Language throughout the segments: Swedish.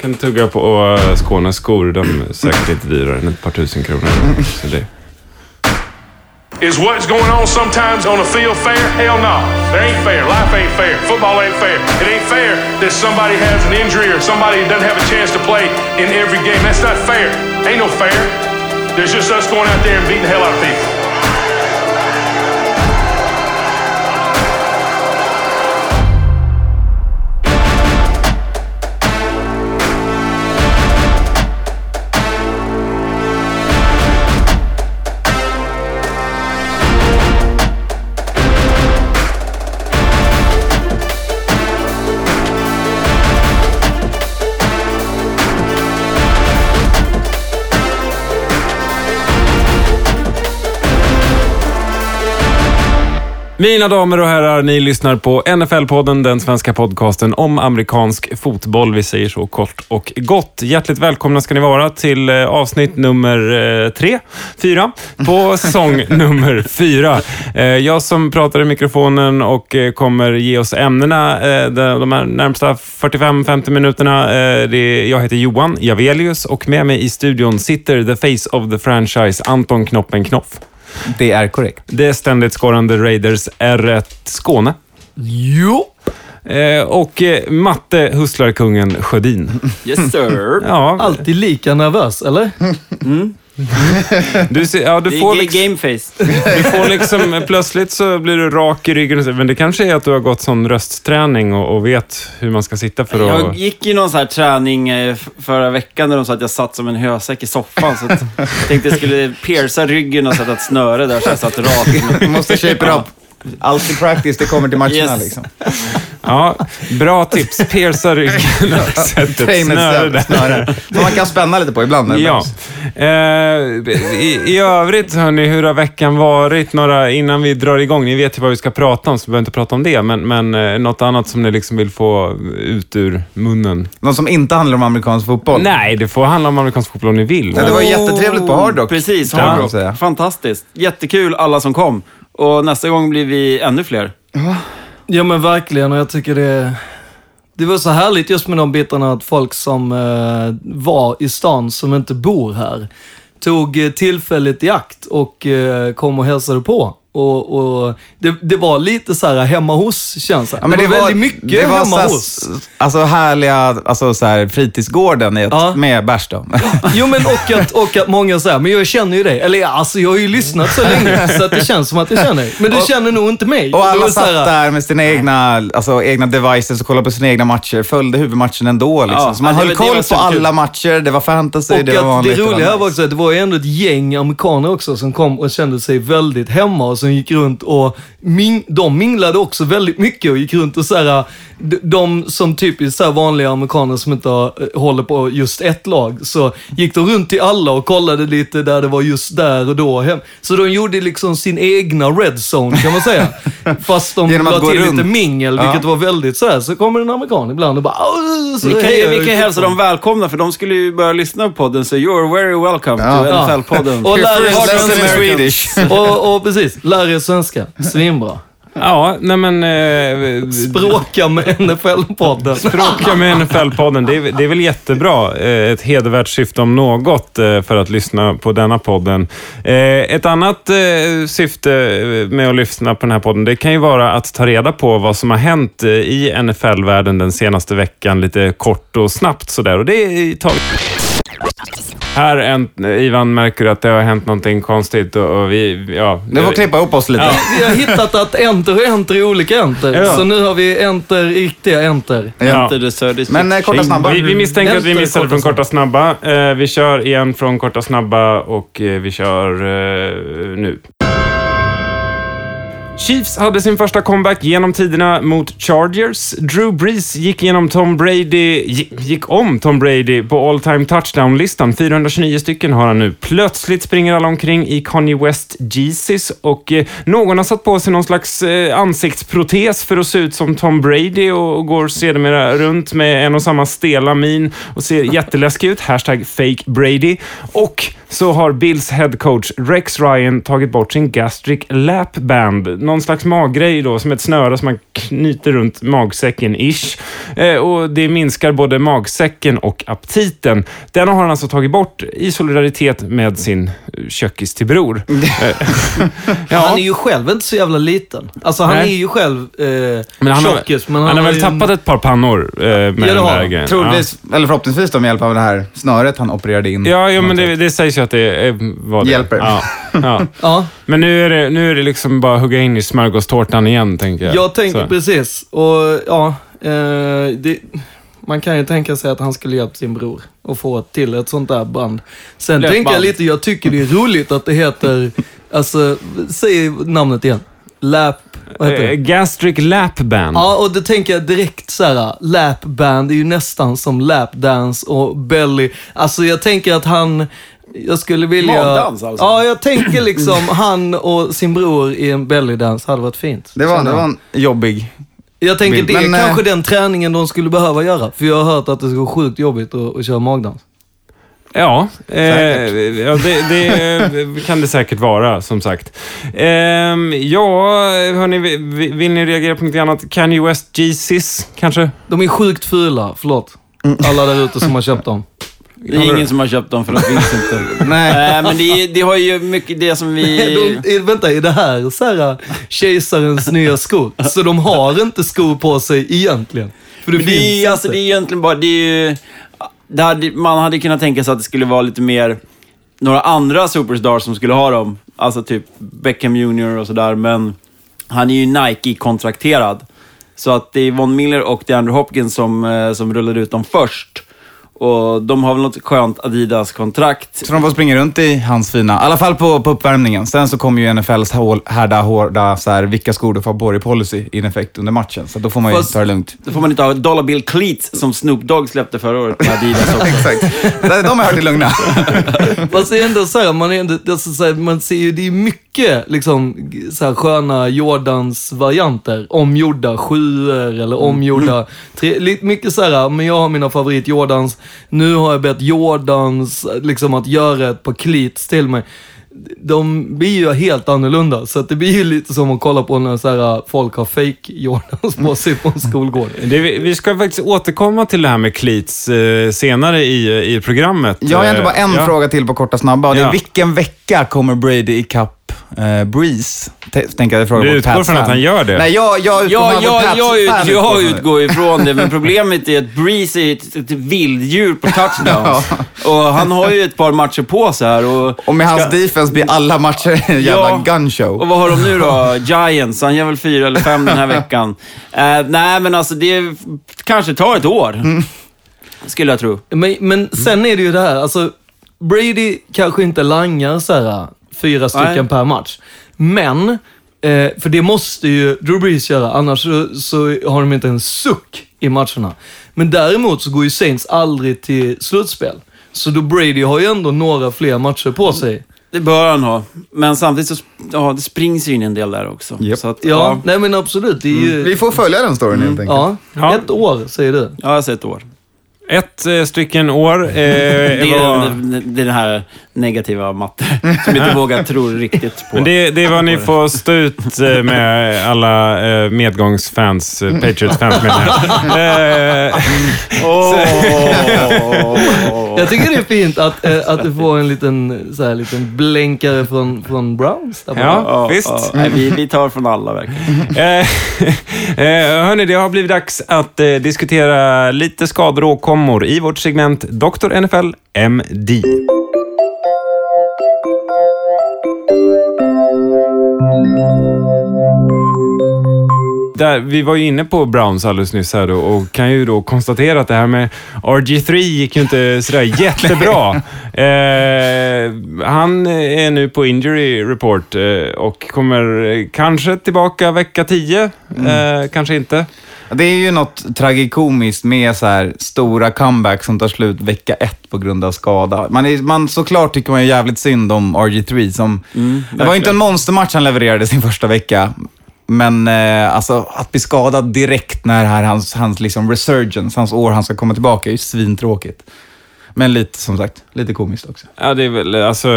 kan tugga på uh, Skånes skor. De är säkert lite dyrare än ett par tusen kronor. Så det. Is what's going on sometimes on the field fair? Hell no. It ain't fair. Life ain't fair. Football ain't fair. It ain't fair that somebody has an injury or somebody doesn't have a chance to play in every game. That's not fair. Ain't no fair. There's just us going out there and beating the hell out of people. Mina damer och herrar, ni lyssnar på NFL-podden, den svenska podcasten om amerikansk fotboll. Vi säger så kort och gott. Hjärtligt välkomna ska ni vara till eh, avsnitt nummer eh, tre, fyra, på säsong nummer fyra. Eh, jag som pratar i mikrofonen och kommer ge oss ämnena de, här närmsta 45-50 minuterna. Jag heter Johan Javelius och med mig i studion sitter the face of the franchise, Anton Knoppen Knoff. Det är korrekt. Det är ständigt skorrande Raiders R1 Skåne. Jo. Eh, och eh, Matte Hustlarkungen Sjödin. Yes sir. Ja, Alltid lika nervös, eller? du, ser, ja, du, Det får är liksom, gameface. du får liksom, plötsligt så blir du rak i ryggen. Men det kanske är att du har gått sån röstträning och, och vet hur man ska sitta för att... Jag gick ju någon sån här träning eh, förra veckan där de sa att jag satt som en hösäck i soffan. Så att jag tänkte jag skulle pierca ryggen och sätta ett snöre där så jag satt rakt. Du måste shape it up. Allt i practice, det kommer till matcherna Yes. liksom. Ja, bra tips. Pierca ryggen och sätt ett snöre där. Som man kan spänna lite på ibland. Ja. Eh, i, I övrigt, hörni, hur har veckan varit? Några, innan vi drar igång, ni vet ju vad vi ska prata om, så vi behöver inte prata om det, men, men eh, något annat som ni liksom vill få ut ur munnen? Någon som inte handlar om amerikansk fotboll. Nej, det får handla om amerikansk fotboll om ni vill. Ja, det var jättetrevligt på Hard Rock. Precis, Hard Rock. Fantastiskt. Jättekul alla som kom. Och nästa gång blir vi ännu fler. Ja men verkligen och jag tycker det... Det var så härligt just med de bitarna att folk som eh, var i stan som inte bor här tog eh, tillfället i akt och eh, kom och hälsade på. Och, och det, det var lite så här hemma hos-känsla. Ja, men det, var väldigt mycket det var hemma hos. Alltså härliga, alltså så här, fritidsgården i ett, Ja. med bärs. Jo men och att, och att många säger, men jag känner ju dig. Eller ja, alltså jag har ju lyssnat så länge så att det känns som att jag känner dig. Men du Och- känner nog inte mig. Och Det alla så här- satt där med sina egna, alltså, egna devices och kollade på sina egna matcher. Följde huvudmatchen ändå. Liksom. Ja, så man det höll det koll på alla matcher. Det var fantasy, Och det var att det vanligt. roliga här var också att det var ju ändå ett gäng amerikaner också som kom och kände sig väldigt hemma som gick runt och ming de minglade också väldigt mycket och gick runt och så här, de, som typiskt så här vanliga amerikaner som inte eh, håller på just ett lag, så gick de runt till alla och kollade lite där det var just där och då. Hem. Så de gjorde liksom sin egna red zone kan man säga. Fast de la till runt. lite mingel, Ja. vilket var väldigt så här. Så kommer en amerikan ibland och bara... Så Vi kan, vi kan hälsa dem välkomna för de skulle ju börja lyssna på podden. Så you're very welcome Ja. to Ja. NFL-podden. Och lär First lesson in svenska. Swedish. Och, och precis, lär er svenska. Svinbra. Ja, nej men... Eh, Bråka med NFL-podden. Bråka med NFL-podden, det är, det är väl jättebra. Eh, Ett hedervärt syfte om något eh, för att lyssna på denna podden. Eh, Ett annat syfte med att lyssna på den här podden, det kan ju vara att ta reda på vad som har hänt i NFL-världen den senaste veckan, lite kort och snabbt sådär. Och det är tagit... Här, en, Ivan, märker du att det har hänt någonting konstigt och, och vi... Ja, Du får klippa ihop oss lite. Vi har hittat att enter och enter är olika enter. Ja. Så nu har vi enter, riktiga enter. Ja. Inte det Söder Men eh, korta snabba. Vi, vi misstänker att vi Enter, missade korta från korta snabba. Eh, vi kör igen från korta snabba och eh, vi kör eh, nu. Chiefs hade sin första comeback genom tiderna mot Chargers. Drew Brees gick igenom Tom Brady, gick om Tom Brady på all time touchdown-listan. 429 stycken har han nu. Plötsligt springer alla omkring i Kanye West Jesus och eh, någon har satt på sig någon slags eh, ansiktsprotes för att se ut som Tom Brady och, och går sedermera runt med en och samma stela min och ser jätteläskig ut. Hashtag fake Brady. Och så har Bills head coach Rex Ryan tagit bort sin gastric lap band någon slags maggrej då, som ett snöre som man knyter runt magsäcken, ish. Eh, och det minskar både magsäcken och aptiten. Den har han alltså tagit bort i solidaritet med sin kökis till bror. Eh, Han är ju själv inte så jävla liten. Alltså han Nej. är ju själv eh, men han har, tjockis, men han har väl tappat ett par pannor eh, med det den har där han. grejen. Troligtvis, eller förhoppningsvis då med hjälp av det här snöret han opererade in. Ja, ja men det, det sägs ju att det eh, var det. Hjälper. Ja, ja. Ja, Men nu är, det, nu är det liksom bara att hugga in i smörgåstårtan igen, tänker jag. jag tänker Så. precis. Och ja, eh, det, man kan ju tänka sig att han skulle hjälpt sin bror och få till ett sånt där band. Sen Löpband. tänker jag lite, jag tycker det är roligt att det heter, alltså, säg namnet igen. Lap, vad heter Eh, det? Gastric Lap Band. Ja, och det tänker jag direkt så här. Lapband är ju nästan som lapdance och belly. Alltså jag tänker att han, jag skulle vilja... Magdans alltså? Ja, jag tänker liksom han och sin bror i en bellydance hade varit fint. Det var, det var en jobbig... Jag tänker bild. det är Men, eh, kanske den träningen de skulle behöva göra. För jag har hört att det ska vara sjukt jobbigt att, att köra magdans. Ja, eh, ja det, det kan det säkert vara, som sagt. Ehm, ja, hörni, vill, vill ni reagera på något annat? Kanye West Jesus, kanske? De är sjukt fula, förlåt. Alla där ute som har köpt dem. Det är ingen som har köpt dem för det finns inte. Nej. Nej, men det, det har ju mycket det som vi... De, vänta, är det här så här kejsarens nya skor? Så de har inte skor på sig egentligen? För det Men det, finns är, alltså, inte. det är egentligen bara... Det är ju, det hade, man hade kunnat tänka sig att det skulle vara lite mer några andra superstars som skulle ha dem. Alltså typ Beckham Jr och sådär, men han är ju Nike-kontrakterad. Så att det är Von Miller och DeAndre Hopkins som, eh, som rullade ut dem först. Och de har väl något skönt Adidas-kontrakt. Så de får springa runt i hans fina, i alla fall på, på uppvärmningen. Sen så kommer ju NFLs hål- härda, hårda, så här, vilka skor du får ha på dig policy in effekt under matchen. Så då får man ju Fast- ta det lugnt. Då får man inte ha Dollar Bill Cleats som Snoop Dogg släppte förra året med Adidas också. Exakt. De har hört det lugna. Fast det är ändå så här, man, är ändå, alltså så här, man ser ju, det är mycket liksom, så här, sköna Jordans-varianter. Omgjorda sjuor eller omgjorda... Tre, lite mycket så här, men jag har mina favorit Jordans. Nu har jag bett Jordans liksom, att göra ett par cleats till mig. De blir ju helt annorlunda, så att det blir ju lite som att kolla på när så här, folk har fake Jordans på sig på en skolgård. Det, vi ska faktiskt återkomma till det här med cleats eh, senare i, i programmet. Jag har egentligen bara en Eh, ja. fråga till på korta snabba. Och det är Ja. vilken vecka kommer Brady ikapp eh, Breeze? Tänker jag fråga Du utgår från att han gör det? Nej, jag, jag utgår Ja, från jag, jag, fan ut, jag från det. utgår ifrån det, men problemet är att Breeze är ett, ett vilddjur på touchdowns. Och han har ju ett par matcher på sig här. Och, Och med hans defense blir alla matcher en jävla Ja. gunshow. och vad har de nu då? Giants, han gör väl fyra eller fem den här veckan. Eh, nej, men alltså det kanske tar ett år. Skulle jag tro. Men, men sen är det ju det här, alltså Brady kanske inte langar så här, fyra stycken Nej. per match. Men, eh, för det måste ju Drew Brees göra, annars så, så har de inte en suck i matcherna. Men däremot så går ju Saints aldrig till slutspel. Så då Brady har ju ändå några fler matcher på sig. Det bör han ha. Men samtidigt så ja, det springs ju in en del där också. Japp. Så att, Ja, ja. nej men absolut. Det är ju, Vi får följa den storyn helt enkelt. ja, Ja. ett år säger du. ja, jag har sett år. Ett eh, stycken år. Eh, Det är, var, den, det är den här negativa matte som inte vågar tro riktigt på. men det, det är vad ni får stå ut eh, med alla eh, medgångsfans, eh, Patriots-fans menar jag. Eh, Jag tycker det är fint att, att du får en liten, så här, liten blänkare från, från Browns. Där borta. Ja, visst. nej, vi, vi tar från alla verkligen. Eh, eh, hörni, det har blivit dags att eh, diskutera lite skador och åkommor i vårt segment Dr. NFL MD. Där, vi var ju inne på Browns alldeles nyss här då, och kan ju då konstatera att det här med RG3 gick ju inte sådär jättebra. eh, han är nu på injury report eh, och kommer kanske tillbaka vecka 10, eh, kanske inte. Det är ju något tragikomiskt med så här stora comebacks som tar slut vecka ett på grund av skada. Man är, man, såklart tycker man ju jävligt synd om RG3 som... det var ju inte en monstermatch han levererade sin första vecka. Men eh, alltså, att bli skadad direkt när här hans, hans liksom resurgence, hans år han ska komma tillbaka, är ju svintråkigt. Men lite, som sagt, lite komiskt också. Ja, det är väl, alltså,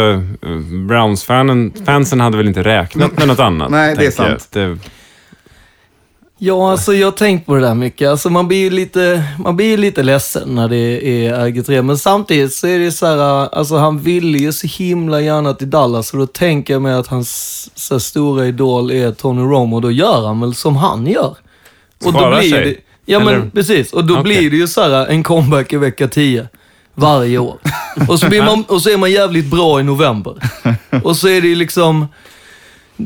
Browns-fansen fansen hade väl inte räknat med något annat. Nej, det är sant. Det, Ja, alltså jag har tänkt på det där mycket. Alltså man blir ju lite, man blir lite ledsen när det är RG3, men samtidigt så är det så här, alltså han ville ju så himla gärna till Dallas och då tänker jag mig att hans så stora idol är Tony Romo och då gör han väl som han gör. Och Sparar sig? det, Ja Eller? men precis, och då Okej. blir det ju så här en comeback i vecka 10 varje år. Och så, blir man, och så är man jävligt bra i november. Och så är det ju liksom,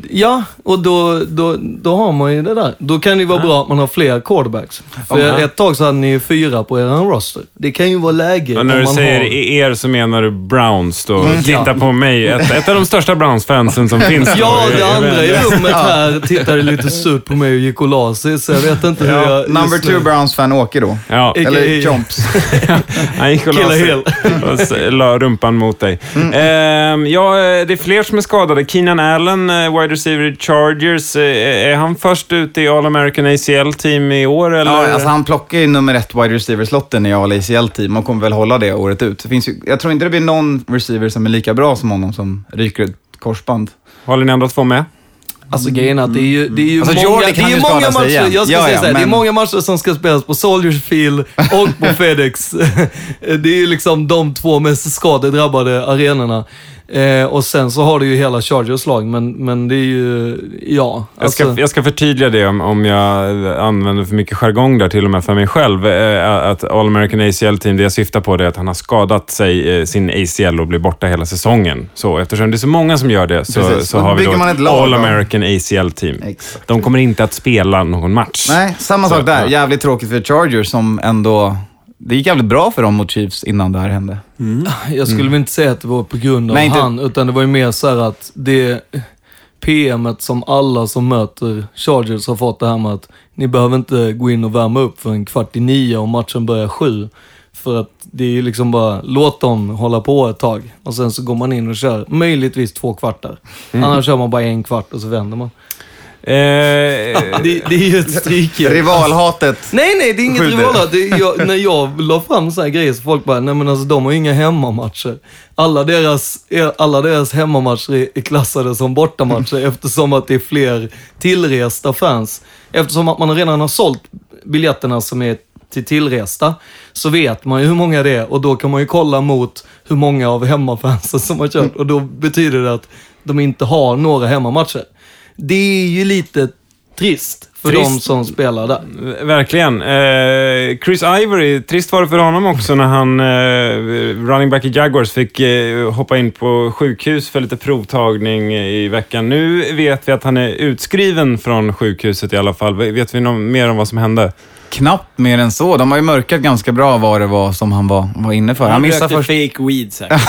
Ja, och då, då, då har man ju det där. Då kan det ju vara bra att man har fler quarterbacks. För Ja. ett tag så hade ni ju fyra på er roster. Det kan ju vara läge om när du man säger har... er så menar du Browns då. Mm. Titta Ja. på mig, ett, ett av de största Browns-fansen som finns. Ja, då. det andra i rummet här tittade lite surt på mig och gick och la sig, så jag vet inte hur jag... Number two Browns-fan Åke då. Ja, Eller i- Chomps. han gick och la sig och la rumpan mot dig. Mm. Ehm, ja, eh, det är fler som är skadade. Keenan Allen, eh, wide receiver i Chargers. eh, Är han först ut i All American ACL-team i år? Eller? Ja, alltså han plockar ju nummer ett wide receiver-slotten i all ACL-team och kommer väl hålla det året ut. Det finns ju, jag tror inte det blir någon receiver som är lika bra som honom som ryker ett korsband. Håller ni andra två med? Alltså grejen är att det är ju, det är ju Alltså, många, det är ju många matcher, igen. jag ska Ja, säga ja, så här, det är men- många matcher som ska spelas på Soldiers Field och på FedEx. det är ju liksom de två mest skadedrabbade arenorna. Eh, och sen så har du ju hela Chargers lag, men, men det är ju, ja. Jag ska, Alltså, jag ska förtydliga det om, om jag använder för mycket jargong där, till och med för mig själv. Eh, Att All American ACL-team, det jag syftar på det är att han har skadat sig, eh, sin ACL och blir borta hela säsongen. Så eftersom det är så många som gör det så, Precis. så har vi då ett lag All. American ACL-team. Exakt. De kommer inte att spela någon match. Nej, samma Så, sak där. ja. Jävligt tråkigt för Chargers som ändå... Det gick jävligt bra för dem mot Chiefs innan det här hände. jag skulle väl inte säga att det var på grund av Nej, inte- han, utan det var ju mer så här att det PMet som alla som möter Chargers har fått det här med att ni behöver inte gå in och värma upp för en kvart i nio och matchen börjar sju. För att det är ju liksom bara, låt dem hålla på ett tag. Och sen så går man in och kör möjligtvis två kvartar. Annars kör man bara en kvart och så vänder man. Eh, Det, det är ju ett strykjärn. Rivalhatet. Nej, nej, det är inget jag, när jag la fram så här grejer så folk bara, nej men alltså de har ju inga hemmamatcher. Alla deras, alla deras hemmamatcher är, är klassade som bortamatcher eftersom att det är fler tillresta fans. Eftersom att man redan har sålt biljetterna som är till tillresta, så vet man ju hur många det är och då kan man ju kolla mot hur många av hemmafansen som har kört och då betyder det att de inte har några hemmamatcher. Det är ju lite trist för Trist. de som spelar där. Verkligen. Eh, Chris Ivory, trist var det för honom också när han, eh, running back i Jaguars, fick eh, hoppa in på sjukhus för lite provtagning i veckan. Nu vet vi att han är utskriven från sjukhuset i alla fall. Vet vi något mer om vad som hände? Knappt mer än så. De har ju mörkat ganska bra vad det var som han var, var inne för. Han, Han missade först... fake weed säkert.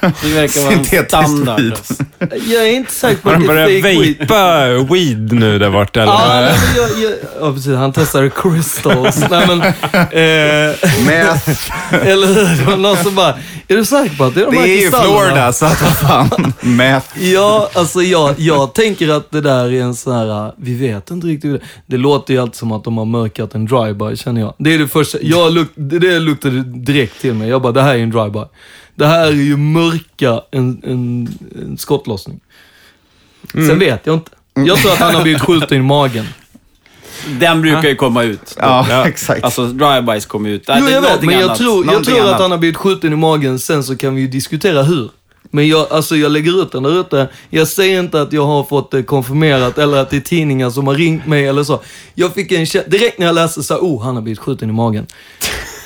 Det verkar vara en standard. weed. Jag är inte säker på Har att de det är börjat fake weed. vejpa weed nu där borta? Eller? Ja, nej, men jag, jag, ja, precis. Han testade crystals. nej, men, eh, Meth. eller hur? Det var någon som bara, är du säker på att det är de Det här är ju kristallerna?" Florida, så att vad fan. Meth. Ja, alltså jag, jag tänker att det där är en sån här, vi vet inte riktigt. Det, det låter ju alltid som att de har mörkat en drive-by, känner jag. Det är det första, jag luk, det, luktade direkt till mig. Jag bara, det här är en drive-by. Det här är ju mörka en, en, en skottlossning. Mm. Sen vet jag inte. Jag tror att han har blivit skjuten i magen. Den brukar ju komma ut. Ja, exakt. Alltså, drive-bys kommer ut. Jo, det är jag vet, men jag annat. tror, jag tror att han har blivit skjuten i magen. Sen så kan vi ju diskutera hur. Men jag, alltså jag lägger ut den där ute. Jag säger inte att jag har fått det konfirmerat eller att det är tidningar som har ringt mig eller så. Jag fick en direkt när jag läste så här, oh, han har blivit skjuten i magen.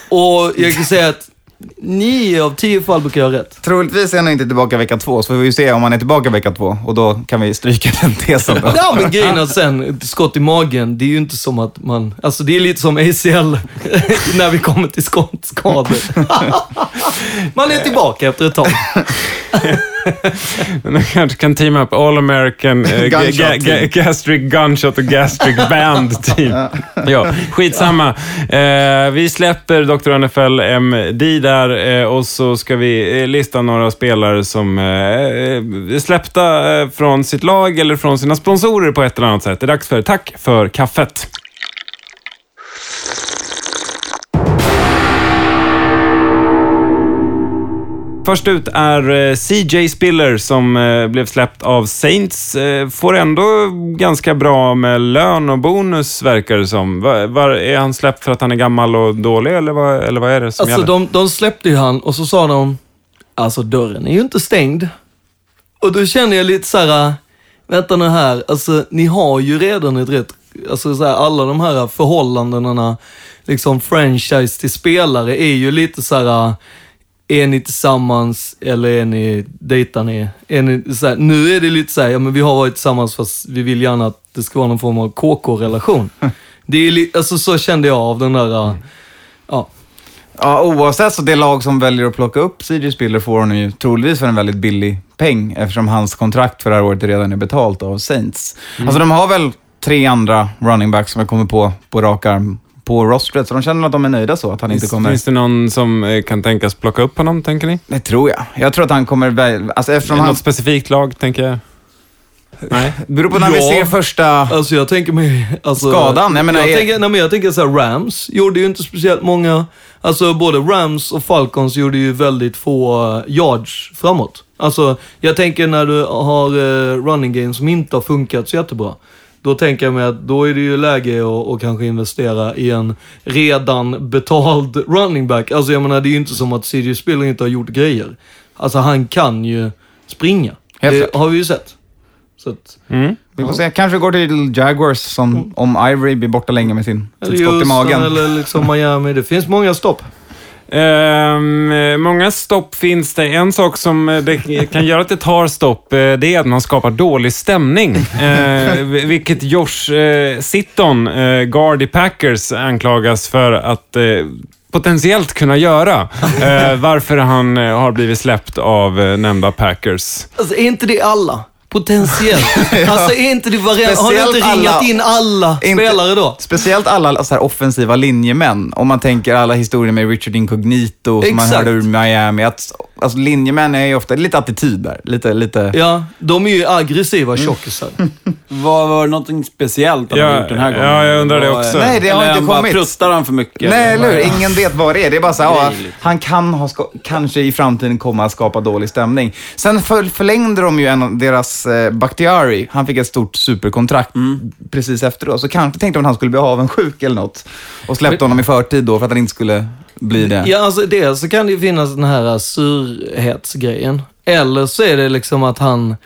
Och jag kan säga att nio av tio fall brukar jag ha rätt. Troligtvis är han inte tillbaka vecka två, så får vi ju se om han är tillbaka vecka två. Och då kan vi stryka den tesen då. Ja, men grejen är sen, skott i magen, det är ju inte som att man... Alltså det är lite som ACL när vi kommer till skottskador. man är tillbaka efter ett tag. Man kanske kan teama upp All American eh, ga, ga. Gastric Gunshot och Gastric Band Team. ja, skitsamma. Eh, vi släpper Dr. NFL MD där eh, och så ska vi eh, lista några spelare som eh, är släppta eh, från sitt lag eller från sina sponsorer på ett eller annat sätt. Det är dags för Tack för kaffet. Först ut är eh, CJ Spiller som eh, blev släppt av Saints. Eh, Får ändå ganska bra med lön och bonus verkar det som. Va- var, är han släppt för att han är gammal och dålig eller vad, eller vad är det som Alltså gäller? de, de släppte ju han och så sa de, alltså dörren är ju inte stängd. Och då känner jag lite så här, vänta nu här, alltså ni har ju redan ett rätt, alltså så här, alla de här förhållandena, liksom franchise till spelare är ju lite så här, är ni tillsammans eller är ni, dejtar ni? Är ni så här, nu är det lite så här, ja men vi har varit tillsammans fast vi vill gärna att det ska vara någon form av KK-relation. Det är li, alltså så kände jag av den där, äh, ja. Ja, oavsett så det lag som väljer att plocka upp CJ Spiller får honom ju troligtvis för en väldigt billig peng eftersom hans kontrakt för det här året redan är betalt av Saints. Alltså de har väl tre andra running backs som jag kommer på på rak arm på rostret, så de känner att de är nöjda så, att han inte Finns, kommer... finns det någon som eh, kan tänkas plocka upp honom, tänker ni? Det tror jag. Jag tror att han kommer... Alltså eftersom Något han... specifikt lag, tänker jag? Nej. beror på när vi Ja. ser första... Alltså jag tänker mig... Alltså, Skadan, jag menar, Jag är- tänker, nej, men jag tänker så här, Rams gjorde ju inte speciellt många... Alltså både Rams och Falcons gjorde ju väldigt få eh, yards framåt. Alltså jag tänker när du har eh, running game som inte har funkat så jättebra. Då tänker jag mig att då är det ju läge att att kanske investera i en redan betald running back. Alltså jag menar, det är ju inte som att CJ Spiller inte har gjort grejer. Alltså han kan ju springa. Helt det har vi ju sett. Så att, Mm. Vi får se. Kanske går till Jaguars som, om Ivory blir borta länge med sin, sitt skott i magen. eller liksom Miami. Det finns många stopp. Eh, många stopp finns det. En sak som eh, det kan göra att det tar stopp, eh, det är att man skapar dålig stämning. Eh, vi- vilket Josh eh, Sitton, eh, guard i Packers, anklagas för att eh, potentiellt kunna göra. Eh, varför han eh, har blivit släppt av eh, nämnda Packers. Alltså är inte det alla? Potentiellt. Alltså är inte det varenda... Har Speciellt inte ringat alla- in alla Inte- spelare då? Speciellt alla så här offensiva linjemän. Om man tänker alla historier med Richard Incognito som man Exakt. hörde ur Miami. Att, alltså linjemän är ju ofta lite attityd där. Lite, lite... Ja, de är ju aggressiva tjockisar. Var, var det någonting speciellt han Ja, har gjort den här gången? ja, jag undrar det Var- också. Nej, det har eller inte bara kommit. pruttar han för mycket? Nej, eller hur? Ingen vet vad det är. Det är bara så här, ja, Grejligt. han kan ha ska, kanske i framtiden komma att skapa dålig stämning. Sen för, förlängde de ju en av deras eh, Bakhtiari. Han fick ett stort superkontrakt Mm. precis efteråt. Så kanske tänkte de att han skulle bli avundsjuk eller något. Och släppte honom i förtid då för att han inte skulle bli det. Ja, alltså dels så kan det ju finnas den här surhetsgrejen. Eller så är det liksom att han...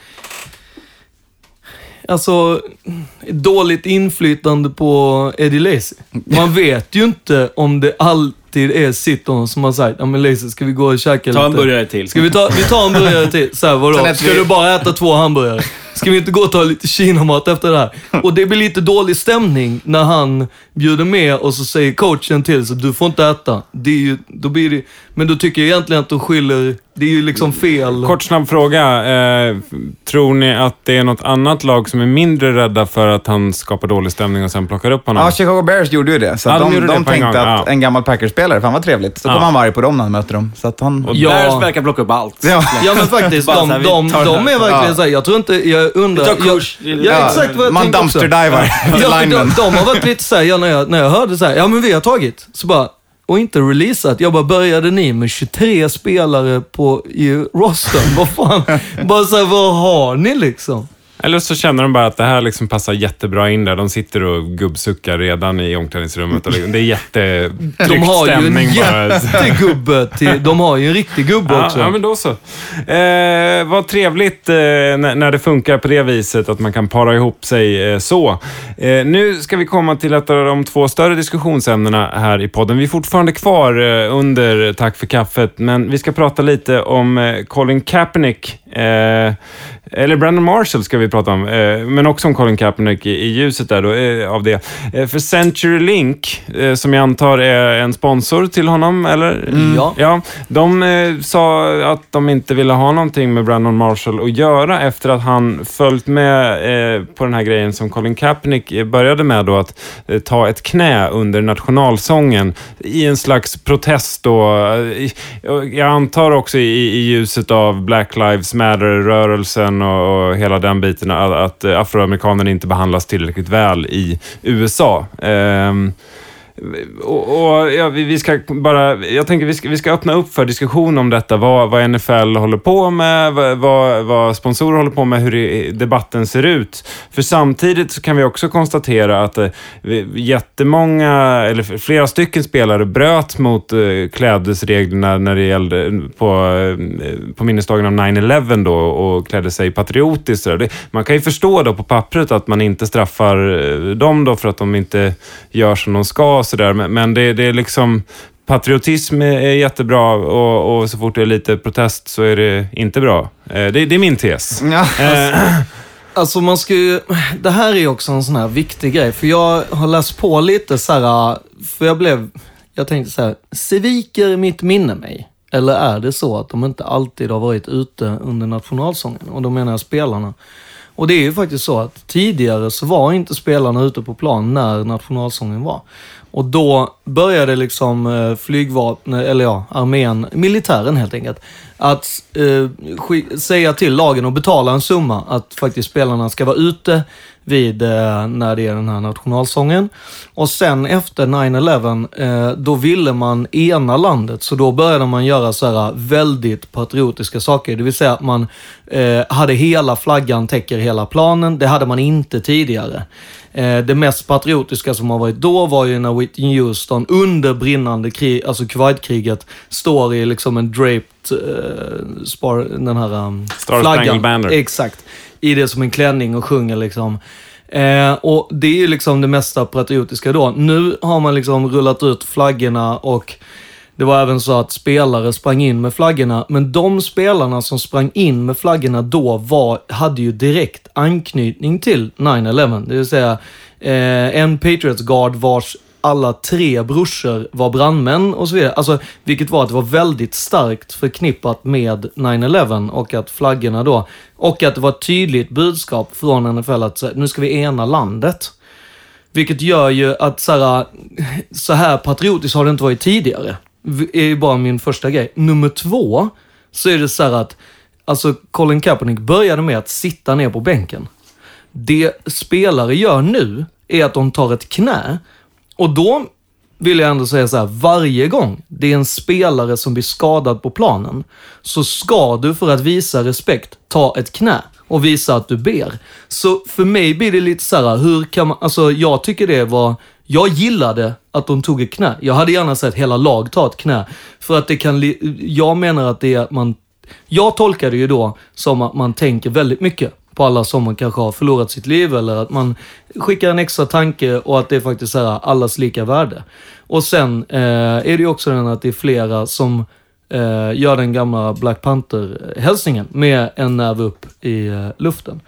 Alltså, dåligt inflytande på Eddie Lacy. Man vet ju inte om det alltid är Sitton som har sagt, ja men Lacy, ska vi gå och käka lite? Ta en burgare till. Ska vi ta, vi tar en burgare till? Så här, vadå? Ska vi- du bara äta två hamburgare? Ska vi inte gå och ta lite kinamat efter det här? Och det blir lite dålig stämning när han bjuder med och så säger coachen till så du får inte äta. Det är ju, då blir det, men då tycker jag egentligen att de skyller, det är ju liksom fel. Kort snabb fråga. Eh, tror ni att det är något annat lag som är mindre rädda för att han skapar dålig stämning och sen plockar upp honom? Ja, Chicago Bears gjorde ju det. Så Ja, de de, de, en tänkte gång, att ja. en gammal Packers-spelare, fan vad trevligt. Så Ja. kom han arg på dem när han mötte dem. Så att han... Och- Ja. Bears verkar plocka upp allt. Ja. Ja men faktiskt, de, de, de här. är verkligen Ja. såhär, jag tror inte, jag undrar... Jag, kurs. ja, exakt vad jag man dumpster-divar Ja, de, de har varit lite såhär, ja, när, jag, när jag hörde såhär, ja men vi har tagit. Så bara, och inte releasat. Jag bara, började ni med 23 spelare på, i rostern? Vad fan? bara såhär, vad har ni liksom? Eller så känner de bara att det här liksom passar jättebra in där. De sitter och gubbsuckar redan i omklädningsrummet. Och det är jättetryckt De har ju en stämning jättegubbe till, de har ju en riktig gubbe Ja, också. ja, men då så. Eh, vad trevligt eh, när, det funkar på det viset, att man kan para ihop sig eh, så. Eh, nu ska vi komma till ett av de två större diskussionsämnena här i podden. Vi är fortfarande kvar eh, under Tack för kaffet, men vi ska prata lite om eh, Colin Kaepernick. Eller Brandon Marshall ska vi prata om, eh, men också om Colin Kaepernick i, ljuset där då, eh, av det. Eh, för Century Link, som jag antar är en sponsor till honom, eller? Ja. Ja, de sa att de inte ville ha någonting med Brandon Marshall att göra efter att han följt med på den här grejen som Colin Kaepernick började med då, att ta ett knä under nationalsången i en slags protest då. Jag antar också i, i ljuset av Black Lives Matter-rörelsen och, och hela den biten, att, eh, att afroamerikaner inte behandlas tillräckligt väl i USA. Ehm, och, och ja, vi, vi ska bara, jag tänker vi ska, vi ska öppna upp för diskussion om detta. Vad, vad NFL håller på med, vad, vad, vad sponsorer håller på med, hur det, debatten ser ut. För samtidigt så kan vi också konstatera att eh, jättemånga, eller flera stycken spelare bröt mot eh, klädesreglerna när det gällde eh, på, eh, på minnesdagen av 9-11 då och klädde sig patriotiskt. Det, man kan ju förstå då på pappret att man inte straffar eh, dem då för att de inte gör som de ska. Så där. Men, det, det är liksom Patriotism är jättebra och, och, så fort det är lite protest så är det inte bra. Eh, det, det är min tes. Ja. Eh, Alltså man ska ju, det här är ju också en sån här viktig grej, för jag har läst på lite så här, för jag blev, jag tänkte så här, sviker mitt minne mig? Eller är det så att de inte alltid har varit ute under nationalsången? Och då menar jag spelarna. Och det är ju faktiskt så att tidigare så var inte spelarna ute på plan när nationalsången var. Och då började liksom eh, flygvapnet, eller ja, armén, militären helt enkelt, att eh, säga till lagen och betala en summa att faktiskt spelarna ska vara ute vid eh, när det är den här nationalsången. Och sen efter 9-11, eh, då ville man ena landet, så då började man göra så här väldigt patriotiska saker. Det vill säga att man eh, hade hela flaggan täcker hela planen. Det hade man inte tidigare. Eh, det mest patriotiska som har varit då var ju när Whitney Houston under brinnande krig, alltså Kuwaitkriget, står i liksom en draped, eh, spar, den här um, Star flaggan. Banner. Exakt. I det som en klänning och sjunger liksom. Eh, och det är ju liksom det mesta patriotiska då. Nu har man liksom rullat ut flaggorna och det var även så att spelare sprang in med flaggorna, men de spelarna som sprang in med flaggorna då var, hade ju direkt anknytning till 9-11. Det vill säga eh, en Patriots Guard vars alla tre brorsor var brandmän och så vidare. Alltså, vilket var att det var väldigt starkt förknippat med 9-11 och att flaggorna då, och att det var ett tydligt budskap från NFL att nu ska vi ena landet. Vilket gör ju att så här, så här patriotiskt har det inte varit tidigare är ju bara min första grej. Nummer två, så är det så här att, alltså Colin Kaepernick började med att sitta ner på bänken. Det spelare gör nu är att de tar ett knä och då vill jag ändå säga så här, varje gång det är en spelare som blir skadad på planen, så ska du för att visa respekt ta ett knä och visa att du ber. Så för mig blir det lite så här, hur kan man, alltså jag tycker det var, jag gillade att de tog ett knä. Jag hade gärna sett hela lag ta ett knä. För att det kan, jag menar att det är att man, jag tolkar det ju då som att man tänker väldigt mycket på alla som man kanske har förlorat sitt liv eller att man skickar en extra tanke och att det är faktiskt är allas lika värde. Och sen eh, är det ju också den att det är flera som eh, gör den gamla Black Panther-hälsningen med en näve upp i eh, luften.